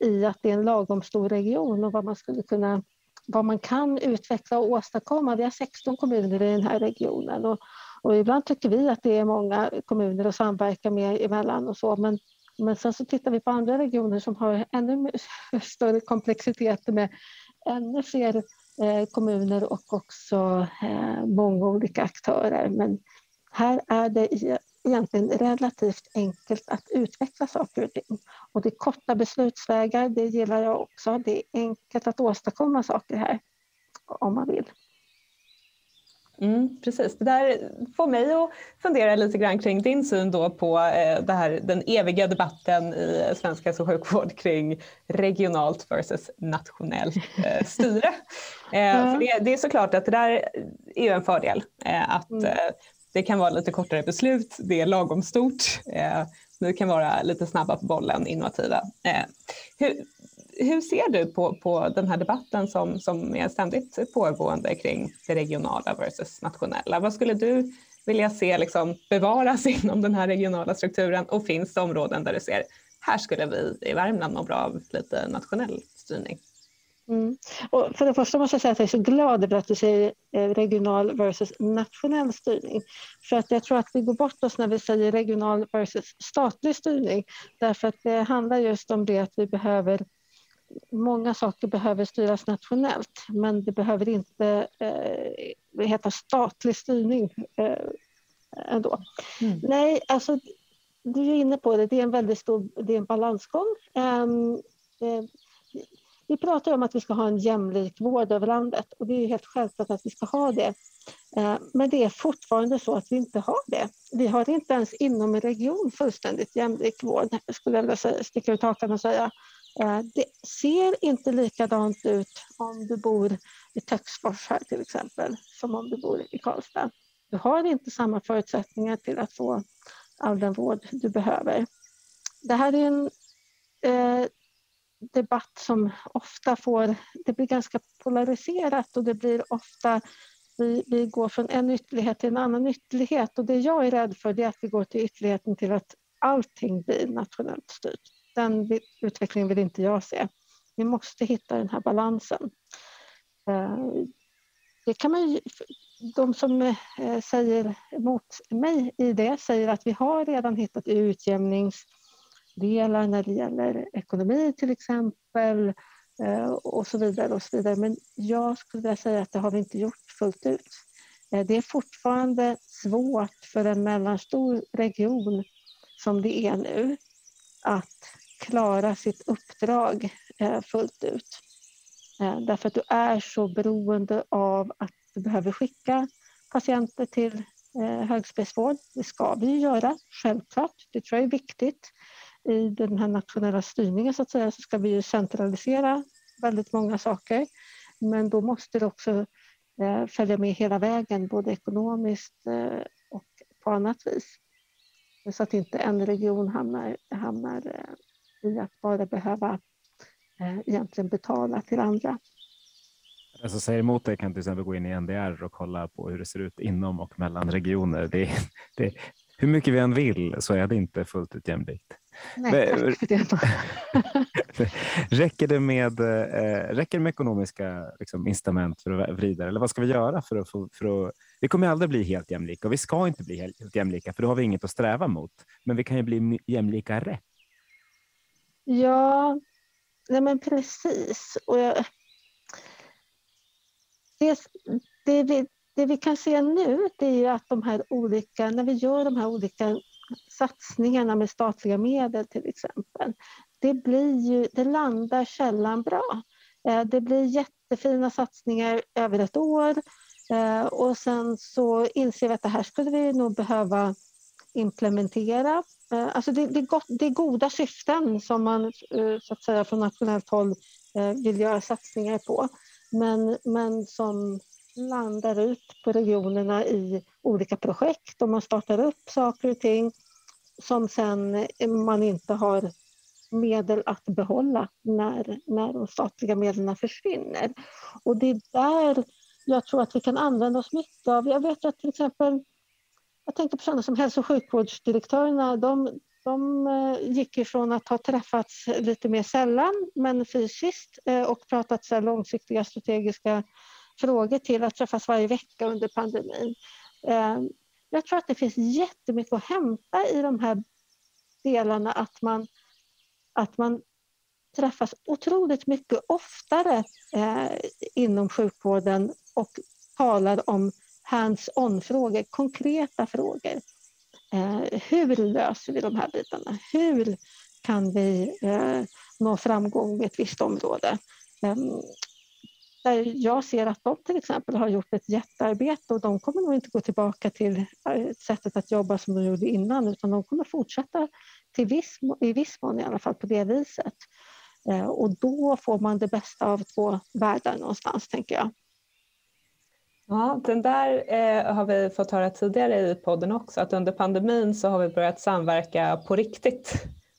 i att det är en lagom stor region och vad man skulle kunna vad man kan utveckla och åstadkomma. Vi har 16 kommuner i den här regionen och, och ibland tycker vi att det är många kommuner att samverka med emellan och så, men men sen så tittar vi på andra regioner som har ännu större komplexitet med ännu fler eh, kommuner och också eh, många olika aktörer. Men här är det egentligen relativt enkelt att utveckla saker och ting. Och det är korta beslutsvägar, det gillar jag också. Det är enkelt att åstadkomma saker här om man vill. Mm, precis, det där får mig att fundera lite grann kring din syn då på eh, det här, den eviga debatten i svensk hälso och sjukvård kring regionalt versus nationellt eh, styre. Mm. för det, det, är såklart att det där är en fördel, att mm. Det kan vara lite kortare beslut, det är lagom stort. Eh, vi kan vara lite snabba på bollen, innovativa. Eh, hur, hur ser du på, på den här debatten som, som är ständigt pågående kring det regionala versus nationella? Vad skulle du vilja se liksom bevaras inom den här regionala strukturen och finns det områden där du ser här skulle vi i Värmland må bra av lite nationell styrning? Mm. Och för det första måste jag säga att jag är så glad över att du säger eh, regional versus nationell styrning. För att jag tror att vi går bort oss när vi säger regional versus statlig styrning. Därför att det handlar just om det att vi behöver Många saker behöver styras nationellt men det behöver inte eh, heta statlig styrning eh, ändå. Mm. Nej, alltså du är inne på det, det är en väldigt stor det är en balansgång. Um, eh, vi pratar om att vi ska ha en jämlik vård över landet och det är helt självklart att vi ska ha det. Eh, men det är fortfarande så att vi inte har det. Vi har inte ens inom en region fullständigt jämlik vård, skulle jag vilja sticka ut hakan och säga. Eh, det ser inte likadant ut om du bor i Töcksfors här till exempel, som om du bor i Karlstad. Du har inte samma förutsättningar till att få all den vård du behöver. Det här är en eh, debatt som ofta får, det blir ganska polariserat och det blir ofta, vi, vi går från en ytterlighet till en annan ytterlighet och det jag är rädd för är att vi går till ytterligheten till att allting blir nationellt styrt. Den utvecklingen vill inte jag se. Vi måste hitta den här balansen. Eh, det kan man de som eh, säger emot mig i det säger att vi har redan hittat utjämnings delar när det gäller ekonomi till exempel eh, och så vidare. och så vidare. Men jag skulle vilja säga att det har vi inte gjort fullt ut. Eh, det är fortfarande svårt för en mellanstor region som det är nu att klara sitt uppdrag eh, fullt ut. Därför att du är så beroende av att du behöver skicka patienter till högspecialvård. Det ska vi göra, självklart. Det tror jag är viktigt. I den här nationella styrningen så att säga så ska vi ju centralisera väldigt många saker. Men då måste det också eh, följa med hela vägen, både ekonomiskt eh, och på annat vis. Så att inte en region hamnar, hamnar eh, i att bara behöva egentligen betala till andra. Den som säger emot det kan till exempel gå in i NDR och kolla på hur det ser ut inom och mellan regioner. Det, det, hur mycket vi än vill så är det inte fullt ut jämlikt. Nej, tack för det. räcker det med, eh, räcker det med ekonomiska liksom, incitament för att vrida eller vad ska vi göra för att, för, för att... Vi kommer aldrig bli helt jämlika och vi ska inte bli helt jämlika för då har vi inget att sträva mot. Men vi kan ju bli jämlikare. Ja, nej men precis. Och jag, det, det, det vi kan se nu det är att de här olika, när vi gör de här olika satsningarna med statliga medel till exempel, det, blir ju, det landar sällan bra. Eh, det blir jättefina satsningar över ett år eh, och sen så inser vi att det här skulle vi nog behöva implementera. Eh, alltså det, det, är gott, det är goda syften som man så att säga, från nationellt håll vill göra satsningar på men, men som landar ut på regionerna i olika projekt och man startar upp saker och ting som sen man inte har medel att behålla när, när de statliga medlen försvinner. Och det är där jag tror att vi kan använda oss mycket av. Jag vet att till exempel, jag tänker på sådana som hälso och sjukvårdsdirektörerna, de, de eh, gick ifrån att ha träffats lite mer sällan, men fysiskt eh, och pratat så långsiktiga strategiska frågor till att träffas varje vecka under pandemin. Eh, jag tror att det finns jättemycket att hämta i de här delarna, att man, att man träffas otroligt mycket oftare eh, inom sjukvården och talar om hands-on-frågor, konkreta frågor. Eh, hur löser vi de här bitarna? Hur kan vi eh, nå framgång med ett visst område? Ehm, där jag ser att de till exempel har gjort ett jättearbete och de kommer nog inte gå tillbaka till eh, sättet att jobba som de gjorde innan utan de kommer fortsätta till viss, i viss mån i alla fall på det viset. Eh, och då får man det bästa av två världar någonstans tänker jag. Ja, den där eh, har vi fått höra tidigare i podden också, att under pandemin så har vi börjat samverka på riktigt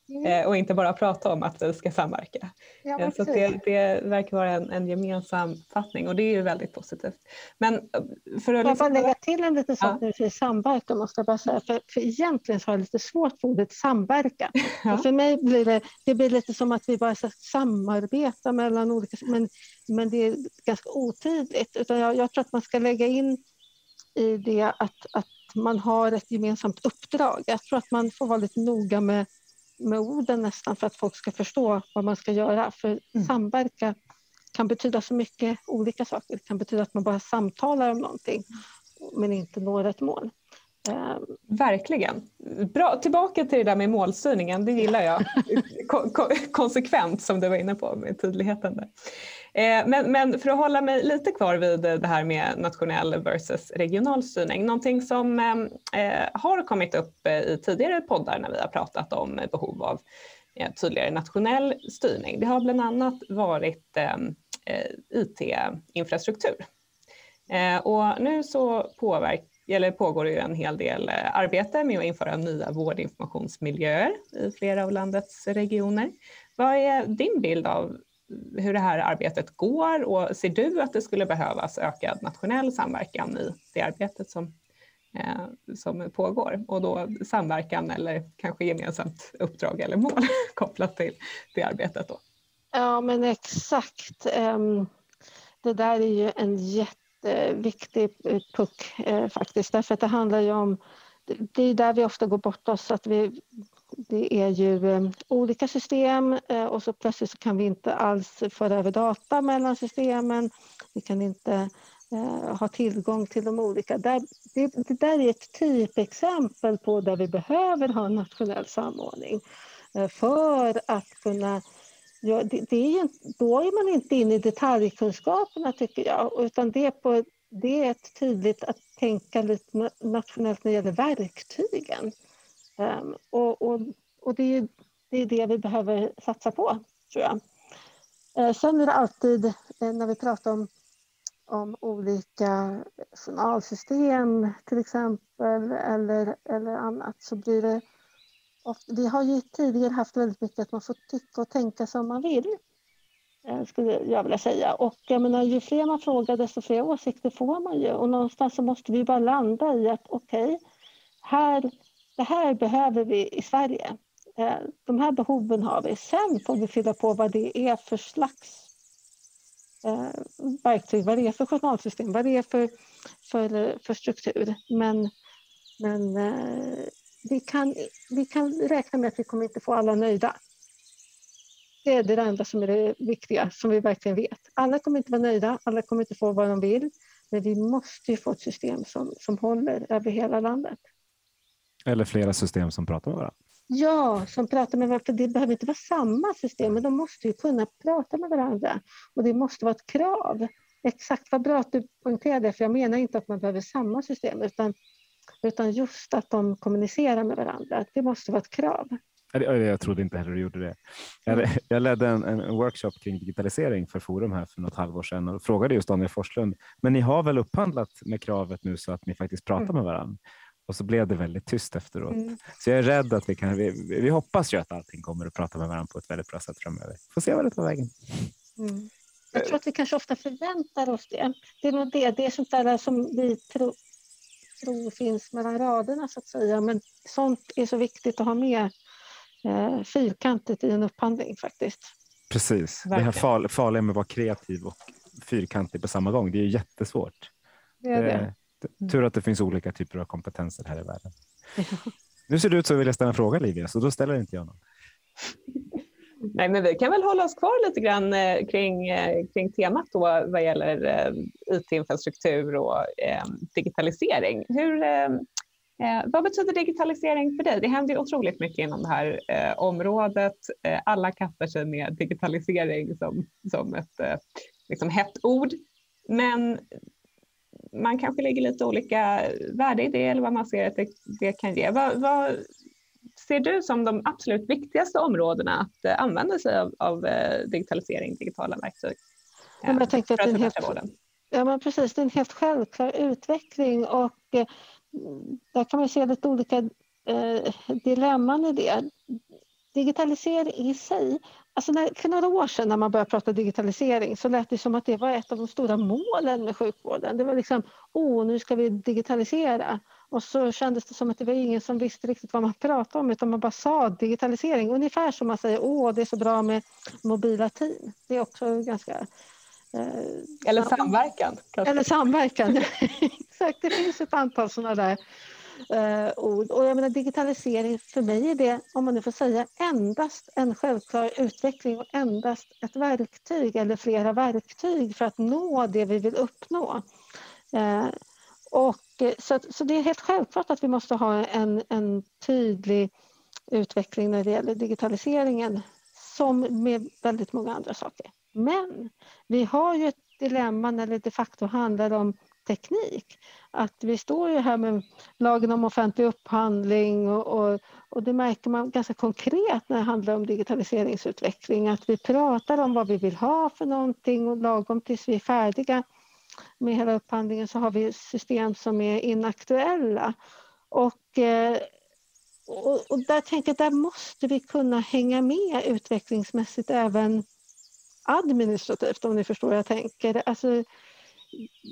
mm. eh, och inte bara prata om att vi ska samverka. Ja, eh, så det, det, verkar vara en, en gemensam fattning och det är ju väldigt positivt. Men eh, för att jag liksom... bara lägga till en liten sak ja. du säger samverkan, måste jag bara säga, för, för egentligen har jag lite svårt för ordet samverkan. Ja. För mig blir det, det blir lite som att vi bara ska samarbeta mellan olika, men men det är ganska otydligt. Utan jag, jag tror att man ska lägga in i det att, att man har ett gemensamt uppdrag. Jag tror att man får vara lite noga med, med orden nästan för att folk ska förstå vad man ska göra. För mm. samverka kan betyda så mycket olika saker. Det kan betyda att man bara samtalar om någonting men inte når ett mål. Ehm. Verkligen. Bra. Tillbaka till det där med målstyrningen, det gillar jag. konsekvent som du var inne på med tydligheten. Där. Eh, men, men, för att hålla mig lite kvar vid eh, det här med nationell versus regional styrning. Någonting som ehm, eh, har kommit upp i tidigare poddar när vi har pratat om behov av tydligare nationell styrning. Det har bland annat varit ehm, IT-infrastruktur. Och nu så påverk, eller pågår det en hel del arbete med att införa nya vårdinformationsmiljöer i flera av landets regioner. Vad är din bild av hur det här arbetet går och ser du att det skulle behövas ökad nationell samverkan i det arbetet som, eh, som pågår och då samverkan eller kanske gemensamt uppdrag eller mål kopplat till det arbetet då? Ja men exakt. Ehm, det där är ju en jätteviktig puck eh, faktiskt därför att det handlar ju om det är där vi ofta går bort oss, att vi, det är ju eh, olika system eh, och så plötsligt så kan vi inte alls föra över data mellan systemen. Vi kan inte eh, ha tillgång till de olika. Där, det, det där är ett typexempel på där vi behöver ha nationell samordning för att kunna Ja, det, det är ju, då är man inte inne i detaljkunskaperna tycker jag, utan det är, på, det är ett tydligt att tänka lite nationellt när det gäller verktygen. Um, och, och, och det, är, det är det vi behöver satsa på, tror jag. Uh, sen är det alltid, uh, när vi pratar om, om olika journalsystem till exempel, eller, eller annat, så blir det ofta, Vi har ju tidigare haft väldigt mycket att man får tycka och tänka som man vill. Eh, skulle jag vilja säga. Och jag menar, ju fler man frågar desto fler åsikter får man ju. Och någonstans så måste vi bara landa i att okej, okay, här, det här behöver vi i Sverige. Eh, de här behoven har vi. Sen får vi fylla på vad det är för slags eh, verktyg, vad det är för journalsystem, vad det är för, för, för struktur. Men, men eh, vi, kan, vi kan räkna med att vi kommer inte få alla nöjda. Det är det enda som är det viktiga, som vi verkligen vet. Alla kommer inte vara nöjda, alla kommer inte få vad de vill. Men vi måste ju få ett system som, som håller över hela landet. Eller flera system som pratar med varandra. Ja, som pratar med varandra. För det behöver inte vara samma system, men de måste ju kunna prata med varandra. Och det måste vara ett krav. Exakt vad bra att du poängterade, för jag menar inte att man behöver samma system, utan, utan just att de kommunicerar med varandra. Det måste vara ett krav. Jag trodde inte heller du gjorde det. Jag, ledde en, en, workshop kring digitalisering för Forum här för något halvår sedan och frågade just Daniel Forslund, men ni har väl upphandlat med kravet nu så att ni faktiskt pratar mm. med varandra? Och så blev det väldigt tyst efteråt. Mm. Så jag är rädd att vi kan, vi, vi hoppas ju att allting kommer att prata med varandra på ett väldigt bra sätt framöver. Får se vad det tar vägen. Mm. Jag tror att vi kanske ofta förväntar oss det. Det är nog det, det är sånt där som vi tror, tror finns mellan raderna så att säga. Men sånt är så viktigt att ha med eh, fyrkantigt i en upphandling faktiskt. Precis, Verkligen. det här farliga med att vara kreativ och fyrkantig på samma gång, det är jättesvårt. Det är det. Tur att det finns olika typer av kompetenser här i världen. Nu ser det ut som att vilja ställa en fråga Livia, så då ställer inte jag någon. Nej, men vi kan väl hålla oss kvar lite grann eh, kring, eh, kring temat då vad gäller eh, IT-infrastruktur och digitalisering. Hur, Eh, vad betyder digitalisering för dig? Det händer ju otroligt mycket inom det här eh, området. Eh, alla kastar sig med digitalisering som, som ett eh, liksom hett ord. Men man kanske lägger lite olika värde i det eller vad man ser att det, det kan ge. Vad, vad, ser du som de absolut viktigaste områdena att eh, använda sig av, av eh, digitalisering, digitala verktyg? Ja, jag tänker att det är en helt, ja, men precis, det är en helt självklar utveckling och där kan man se lite olika eh, dilemman i det. Digitalisering i sig, alltså när, för några år sedan när man började prata digitalisering så lät det som att det var ett av de stora målen med sjukvården. Det var liksom, åh, nu ska vi digitalisera. Och så kändes det som att det var ingen som visste riktigt vad man pratade om utan man bara sa digitalisering. Ungefär som man säger, åh, det är så bra med mobila team. Det är också ganska Eh, Eller samverkan. Kanske. Eller samverkan, exakt. Det finns ett antal sådana där eh, ord. Och jag menar, digitalisering, för mig är det, om man nu får säga, endast en självklar utveckling och endast ett verktyg eller flera verktyg för att nå det vi vill uppnå. Eh, och, eh, så, så det är helt självklart att vi måste ha en, en tydlig utveckling när det gäller digitaliseringen som med väldigt många andra saker. Men vi har ju ett dilemma när det de facto handlar om teknik. Att vi står ju här med lagen om offentlig upphandling och, och, och, det märker man ganska konkret när det handlar om digitaliseringsutveckling. Att vi pratar om vad vi vill ha för någonting och lagom tills vi är färdiga med hela upphandlingen så har vi system som är inaktuella. Och, eh, och, och där tänker jag, där måste vi kunna hänga med utvecklingsmässigt även administrativt om ni förstår vad jag tänker. Alltså,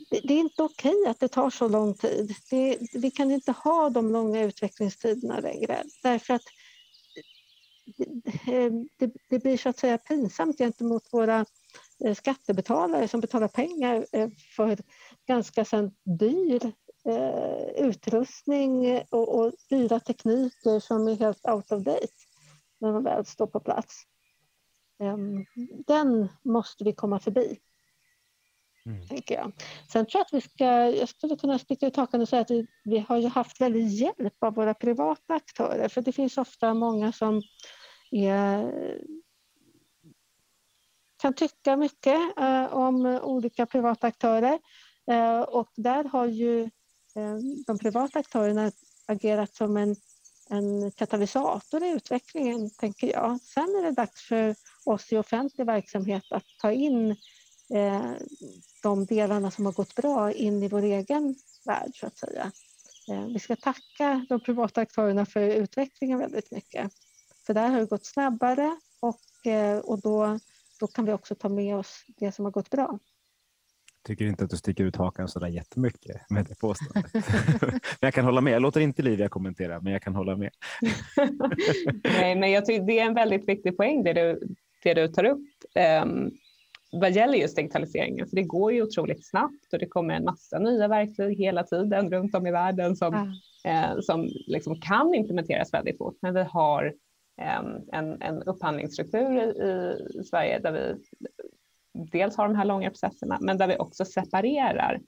det, är inte okej att det tar så lång tid. Det, vi kan inte ha de långa utvecklingstiderna längre därför att det, det, blir så att säga pinsamt gentemot våra eh, skattebetalare som betalar pengar eh, för ganska sen dyr eh, utrustning och, och dyra tekniker som är helt out of date när de väl står på plats. Ehm, den måste vi komma förbi. Mm. Tänker jag. Sen tror jag att vi ska, jag skulle kunna sticka ut hakan och säga att vi, vi har ju haft väldigt hjälp av våra privata aktörer för det finns ofta många som är, kan tycka mycket eh, om olika privata aktörer Eh, och där har ju eh, de privata aktörerna agerat som en, en katalysator i utvecklingen, tänker jag. Sen är det dags för oss i offentlig verksamhet att ta in eh, de delarna som har gått bra in i vår egen värld, så att säga. Eh, vi ska tacka de privata aktörerna för utvecklingen väldigt mycket. För där har det gått snabbare och, eh, och då, då kan vi också ta med oss det som har gått bra. Tycker inte att du sticker ut hakan så där jättemycket med det påståendet. men jag kan hålla med. Jag låter inte Livia kommentera, men jag kan hålla med. Nej, men jag tycker det är en väldigt viktig poäng det du, det du tar upp. Um, vad gäller just digitaliseringen, för det går ju otroligt snabbt och det kommer en massa nya verktyg hela tiden runt om i världen som, mm. eh, som liksom kan implementeras väldigt fort. Men vi har eh, en, en upphandlingsstruktur i, i Sverige där vi dels har de här långa processerna, men där vi också separerar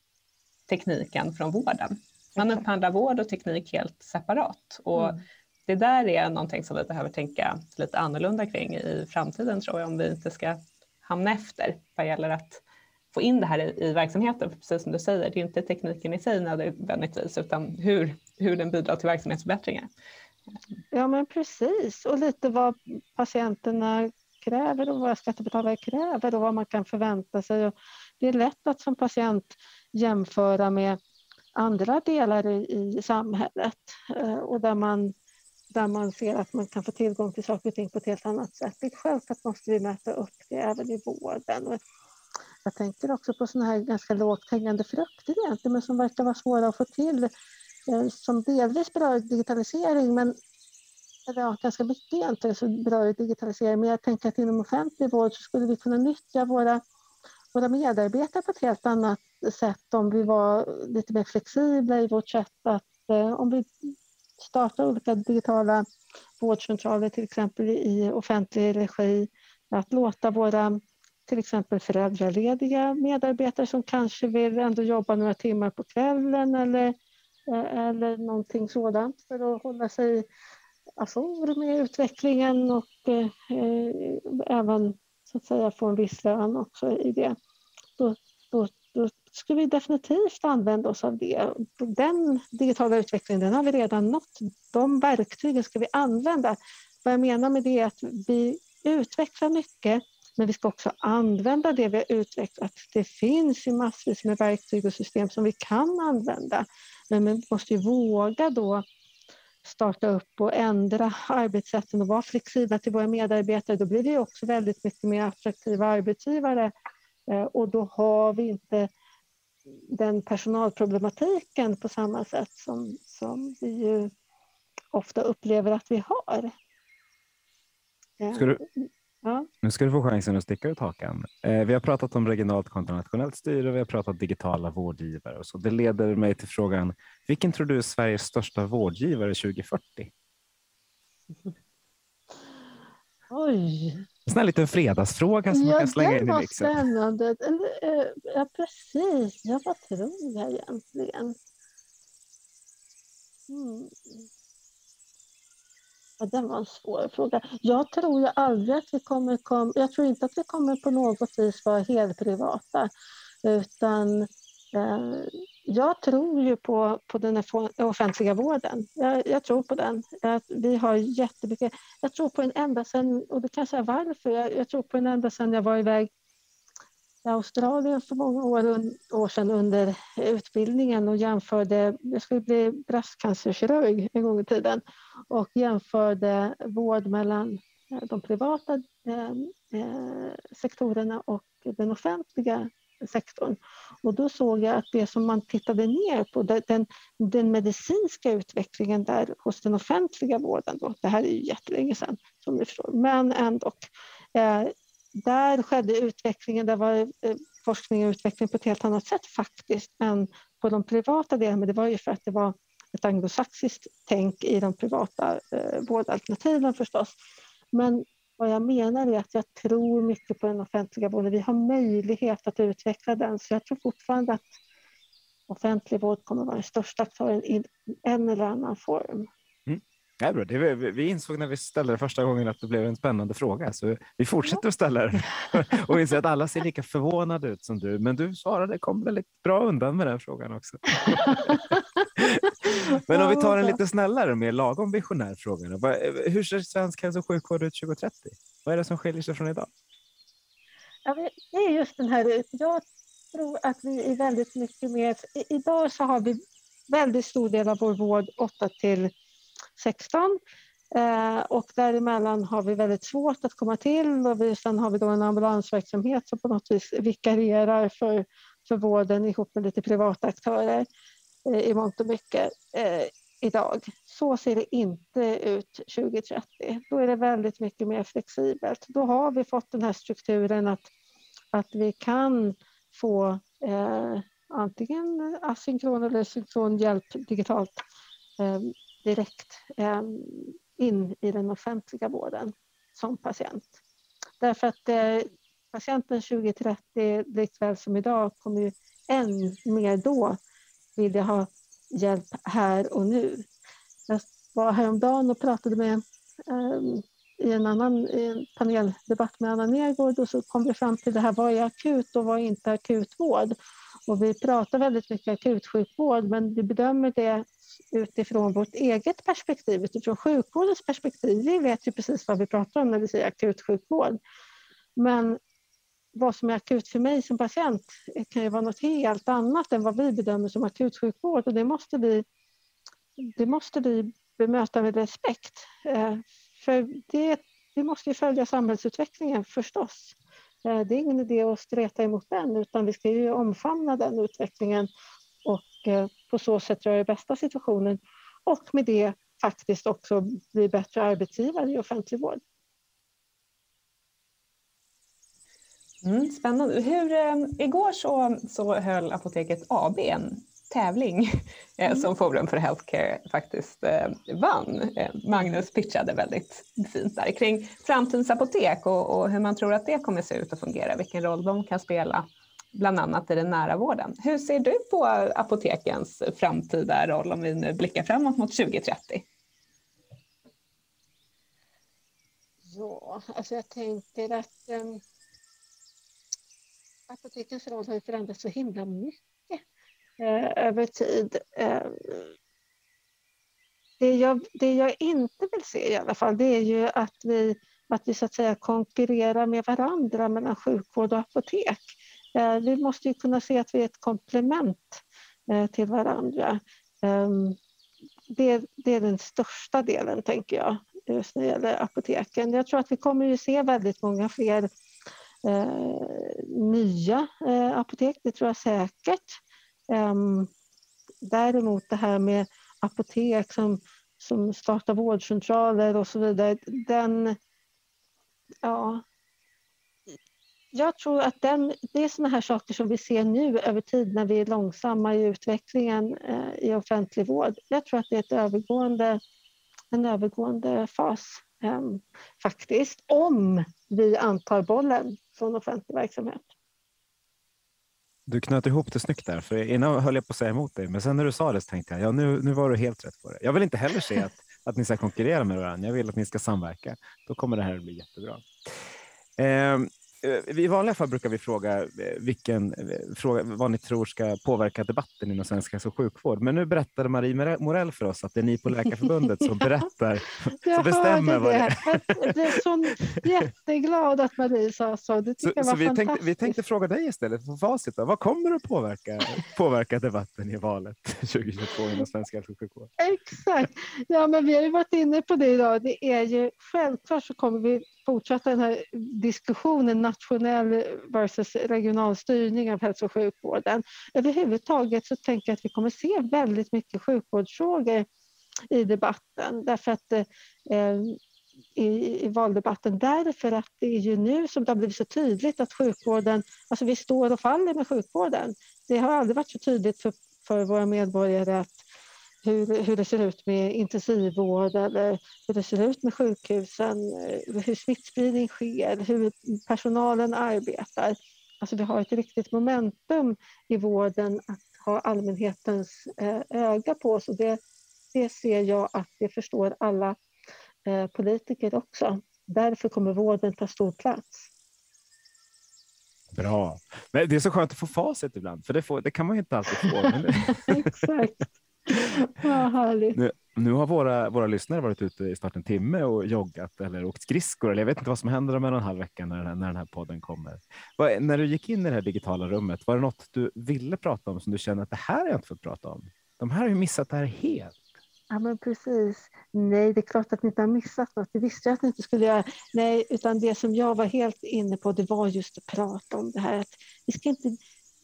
tekniken från vården. Man upphandlar vård och teknik helt separat. Och mm. Det där är någonting som vi behöver tänka lite annorlunda kring i framtiden tror jag, om vi inte ska hamna efter vad gäller att få in det här i, i verksamheten. För precis som du säger, det är inte tekniken i sig nödvändigtvis, utan hur, hur den bidrar till verksamhetsförbättringar. Ja, men precis. Och lite vad patienterna kräver och vad skattebetalare kräver och vad man kan förvänta sig. Och det är lätt att som patient jämföra med andra delar i, i samhället eh, och där man där man ser att man kan få tillgång till saker och ting på ett helt annat sätt. Det är självklart måste vi mäta upp det även i vården. jag tänker också på sådana här ganska lågt hängande frukter egentligen, men som verkar vara svåra att få till, eh, som delvis berör digitalisering, men eller ja, ganska mycket egentligen så berör digitalisering. Men jag tänker att inom offentlig vård så skulle vi kunna nyttja våra, våra medarbetare på ett helt annat sätt om vi var lite mer flexibla i vårt sätt att, eh, om vi starta olika digitala vårdcentraler till exempel i offentlig regi. Att låta våra till exempel föräldralediga medarbetare som kanske vill ändå jobba några timmar på kvällen eller, eh, eller någonting sådant för att hålla sig ajour med utvecklingen och eh, eh, även så att säga få en viss lön också i det. Då, då, då ska vi definitivt använda oss av det. Den digitala utvecklingen den har vi redan nått. De verktygen ska vi använda. Vad jag menar med det är att vi utvecklar mycket men vi ska också använda det vi har utvecklat. Det finns ju massvis med verktyg och system som vi kan använda. Men vi måste ju våga då starta upp och ändra arbetssätten och vara flexibla till våra medarbetare. Då blir vi också väldigt mycket mer attraktiva arbetsgivare och då har vi inte den personalproblematiken på samma sätt som, som vi ju ofta upplever att vi har. Ska du, ja. Nu ska du få chansen att sticka ut hakan. Eh, vi har pratat om regionalt kontra nationellt styre, vi har pratat digitala vårdgivare och så. Det leder mig till frågan, vilken tror du är Sveriges största vårdgivare 2040? Oj, en sån här liten fredagsfråga som ja, man kan slänga in i mixen. spännande. Eh, ja, precis. Ja, vad tror jag egentligen? Hmm. Ja, den var en svår fråga. Jag tror ju aldrig att vi kommer kom, jag tror inte att vi kommer på något vis vara helt privata. Utan eh, jag tror ju på, på den offentliga vården. Jag, jag tror på den. Jag, vi har jättemycket. Jag tror på den ända sedan, och det kan jag säga varför, jag, jag tror på den ända sedan jag var iväg i Australien för många år, år sedan under utbildningen och jämförde, jag skulle bli bröstcancerkirurg en gång i tiden och jämförde vård mellan eh, de privata eh, eh sektorerna och den offentliga sektorn. Och då såg jag att det som man tittade ner på, den, den medicinska utvecklingen där hos den offentliga vården, då, det här är ju jättelänge sedan som ni förstår, men ändå. Eh, där skedde utvecklingen, där var eh, forskning och utveckling på ett helt annat sätt faktiskt än på de privata delarna, men det var ju för att det var ett anglosaxiskt tänk i de privata eh, vårdalternativen förstås. Men vad jag menar är att jag tror mycket på den offentliga vården. Vi har möjlighet att utveckla den, så jag tror fortfarande att offentlig vård kommer att vara den största aktören i en eller annan form. Ja, bra. Det, vi insåg när vi ställde det första gången att det blev en spännande fråga, så vi fortsätter att ställa den och inser att alla ser lika förvånade ut som du. Men du svarade, kom väldigt bra undan med den frågan också. Men om vi tar en lite snällare, mer lagom visionär fråga. Hur ser svensk hälso och sjukvård ut 2030? Vad är det som skiljer sig från idag? Ja, det är just den här, jag tror att vi är väldigt mycket mer, idag så har vi väldigt stor del av vår vård 8 till 16 eh, och däremellan har vi väldigt svårt att komma till och vi, sen har vi då en ambulansverksamhet som på något vis vikarierar för, för vården ihop med lite privata aktörer eh, i mångt och mycket eh, idag. Så ser det inte ut 2030. Då är det väldigt mycket mer flexibelt. Då har vi fått den här strukturen att, att vi kan få eh, antingen asynkron eller synkron hjälp digitalt eh, direkt ehm, in i den offentliga vården som patient. Därför att eh, patienten 2030, likväl som idag, kommer ju än mer då vilja ha hjälp här och nu. Jag var häromdagen och pratade med ehm, i en annan i en paneldebatt med Anna Nergård och så kom vi fram till det här, vad är akut och vad är inte akutvård? Och vi pratar väldigt mycket akutsjukvård men vi bedömer det utifrån vårt eget perspektiv, utifrån sjukvårdens perspektiv. Vi vet ju precis vad vi pratar om när vi säger akutsjukvård. Men vad som är akut för mig som patient kan ju vara något helt annat än vad vi bedömer som akutsjukvård och det måste vi, det måste vi bemöta med respekt. Eh, för det, vi måste ju följa samhällsutvecklingen förstås. Eh, det är ingen idé att streta emot den utan vi ska ju omfamna den utvecklingen och eh, på så sätt göra det bästa situationen och med det faktiskt också bli bättre arbetsgivare i offentlig vård. Mm, spännande. Hur, eh, igår så, så höll Apoteket AB en tävling eh, mm. som Forum för Healthcare faktiskt eh, vann. Eh, Magnus pitchade väldigt fint där kring framtidens apotek och, och, hur man tror att det kommer se ut och fungera, vilken roll de kan spela bland annat i den nära vården. Hur ser du på apotekens framtida roll om vi nu blickar framåt mot 2030? Ja, alltså jag tänker att um, apotekens roll har förändrats så himla mycket uh, över tid. Eh, det, jag, det jag inte vill se i alla fall, det är ju att vi, att vi så att säga konkurrerar med varandra mellan sjukvård och apotek. Eh, vi måste ju kunna se att vi är ett komplement eh, till varandra. Ehm, det, det, är den största delen, tänker jag, just när det gäller apoteken. Jag tror att vi kommer att se väldigt många fler eh, nya eh, apotek, det tror jag säkert. Eh, däremot det här med apotek som, som startar vårdcentraler och så vidare, den, ja, jag tror att den, det är sådana här saker som vi ser nu över tid när vi är långsamma i utvecklingen eh, i offentlig vård. Jag tror att det är ett övergående, en övergående fas eh, faktiskt, om vi antar bollen från offentlig verksamhet. Du knöt ihop det snyggt där, för innan höll jag på att säga emot dig, men sen när du sa det så tänkte jag, ja nu, nu var du helt rätt på det. Jag vill inte heller se att, att ni ska konkurrera med varandra, jag vill att ni ska samverka. Då kommer det här att bli jättebra. Eh, Eh, i vanliga fall brukar vi fråga, eh, vilken, eh, fråga vad ni tror ska påverka debatten inom svensk hälso och sjukvård. Men nu berättade Marie Morell för oss att det är ni på Läkarförbundet som berättar, som bestämmer vad det är. Jag är så jätteglad att Marie sa så. Det så, så vi, tänkte, vi tänkte fråga dig istället, på facit, då. vad kommer att påverka, påverka debatten i valet 2022 inom svensk hälso och sjukvård? Exakt, ja men vi har ju varit inne på det idag. Det är ju självklart så kommer vi fortsätta den här diskussionen nationell versus regional styrning av hälso och sjukvården. Överhuvudtaget så tänker jag att vi kommer se väldigt mycket sjukvårdsfrågor i debatten därför att eh, i, i, valdebatten därför att det är ju nu som det har blivit så tydligt att sjukvården, alltså vi står och faller med sjukvården. Det har aldrig varit så tydligt för, för våra medborgare att hur, hur det ser ut med intensivvård eller hur det ser ut med sjukhusen, eh, hur smittspridning sker, hur personalen arbetar. Alltså vi har ett riktigt momentum i vården att ha allmänhetens eh, öga på oss och det, det det ser jag att det förstår alla eh, politiker också. Därför kommer vården ta stor plats. Bra. Men det är så skönt att få facit ibland, för det, får, det kan man ju inte alltid få. Exakt. Vad härligt. Nu, nu, har våra, våra lyssnare varit ute i snart en timme och joggat eller åkt skridskor. Eller jag vet inte vad som händer om en och en halv vecka när, när den här podden kommer. Vad, när du gick in i det här digitala rummet, var det något du ville prata om som du känner att det här har jag inte fått prata om? De här har ju missat det här helt. Ja, men precis. Nej, det är klart att ni inte har missat något. Det visste jag att ni inte skulle göra. Nej, utan det som jag var helt inne på, det var just att prata om det här. Att vi ska inte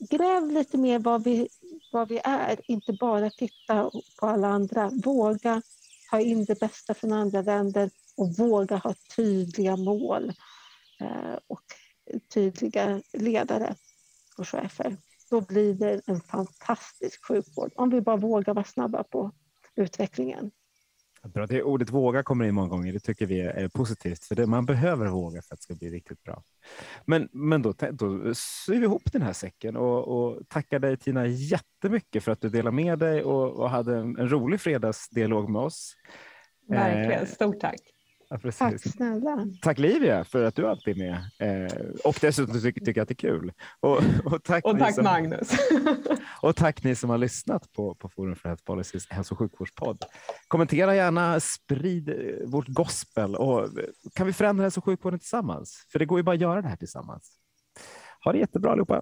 Gräv lite mer vad vi, vad vi är, inte bara titta på alla andra. Våga ha in det bästa från andra länder och våga ha tydliga mål eh, och tydliga ledare och chefer. Då blir det en fantastisk sjukvård om vi bara vågar vara snabba på utvecklingen. Bra. Det ordet våga kommer in många gånger. Det tycker vi är positivt, för det, man behöver våga för att det ska bli riktigt bra. Men, men då, då syr vi ihop den här säcken och, och tackar dig Tina jättemycket för att du delade med dig och, och hade en, en rolig fredagsdialog med oss. Verkligen, eh, stort tack. Ja, Tack snälla. Tack Livia för att du alltid är med eh, och dessutom tycker, tycker att det är kul. Och, och tack, och tack som, Magnus. och tack ni som har lyssnat på, på Forum för Health Policies hälso och sjukvårdspodd. Kommentera gärna, sprid eh, vårt gospel och kan vi förändra hälso och sjukvården tillsammans? För det går ju bara att göra det här tillsammans. Ha det jättebra allihopa.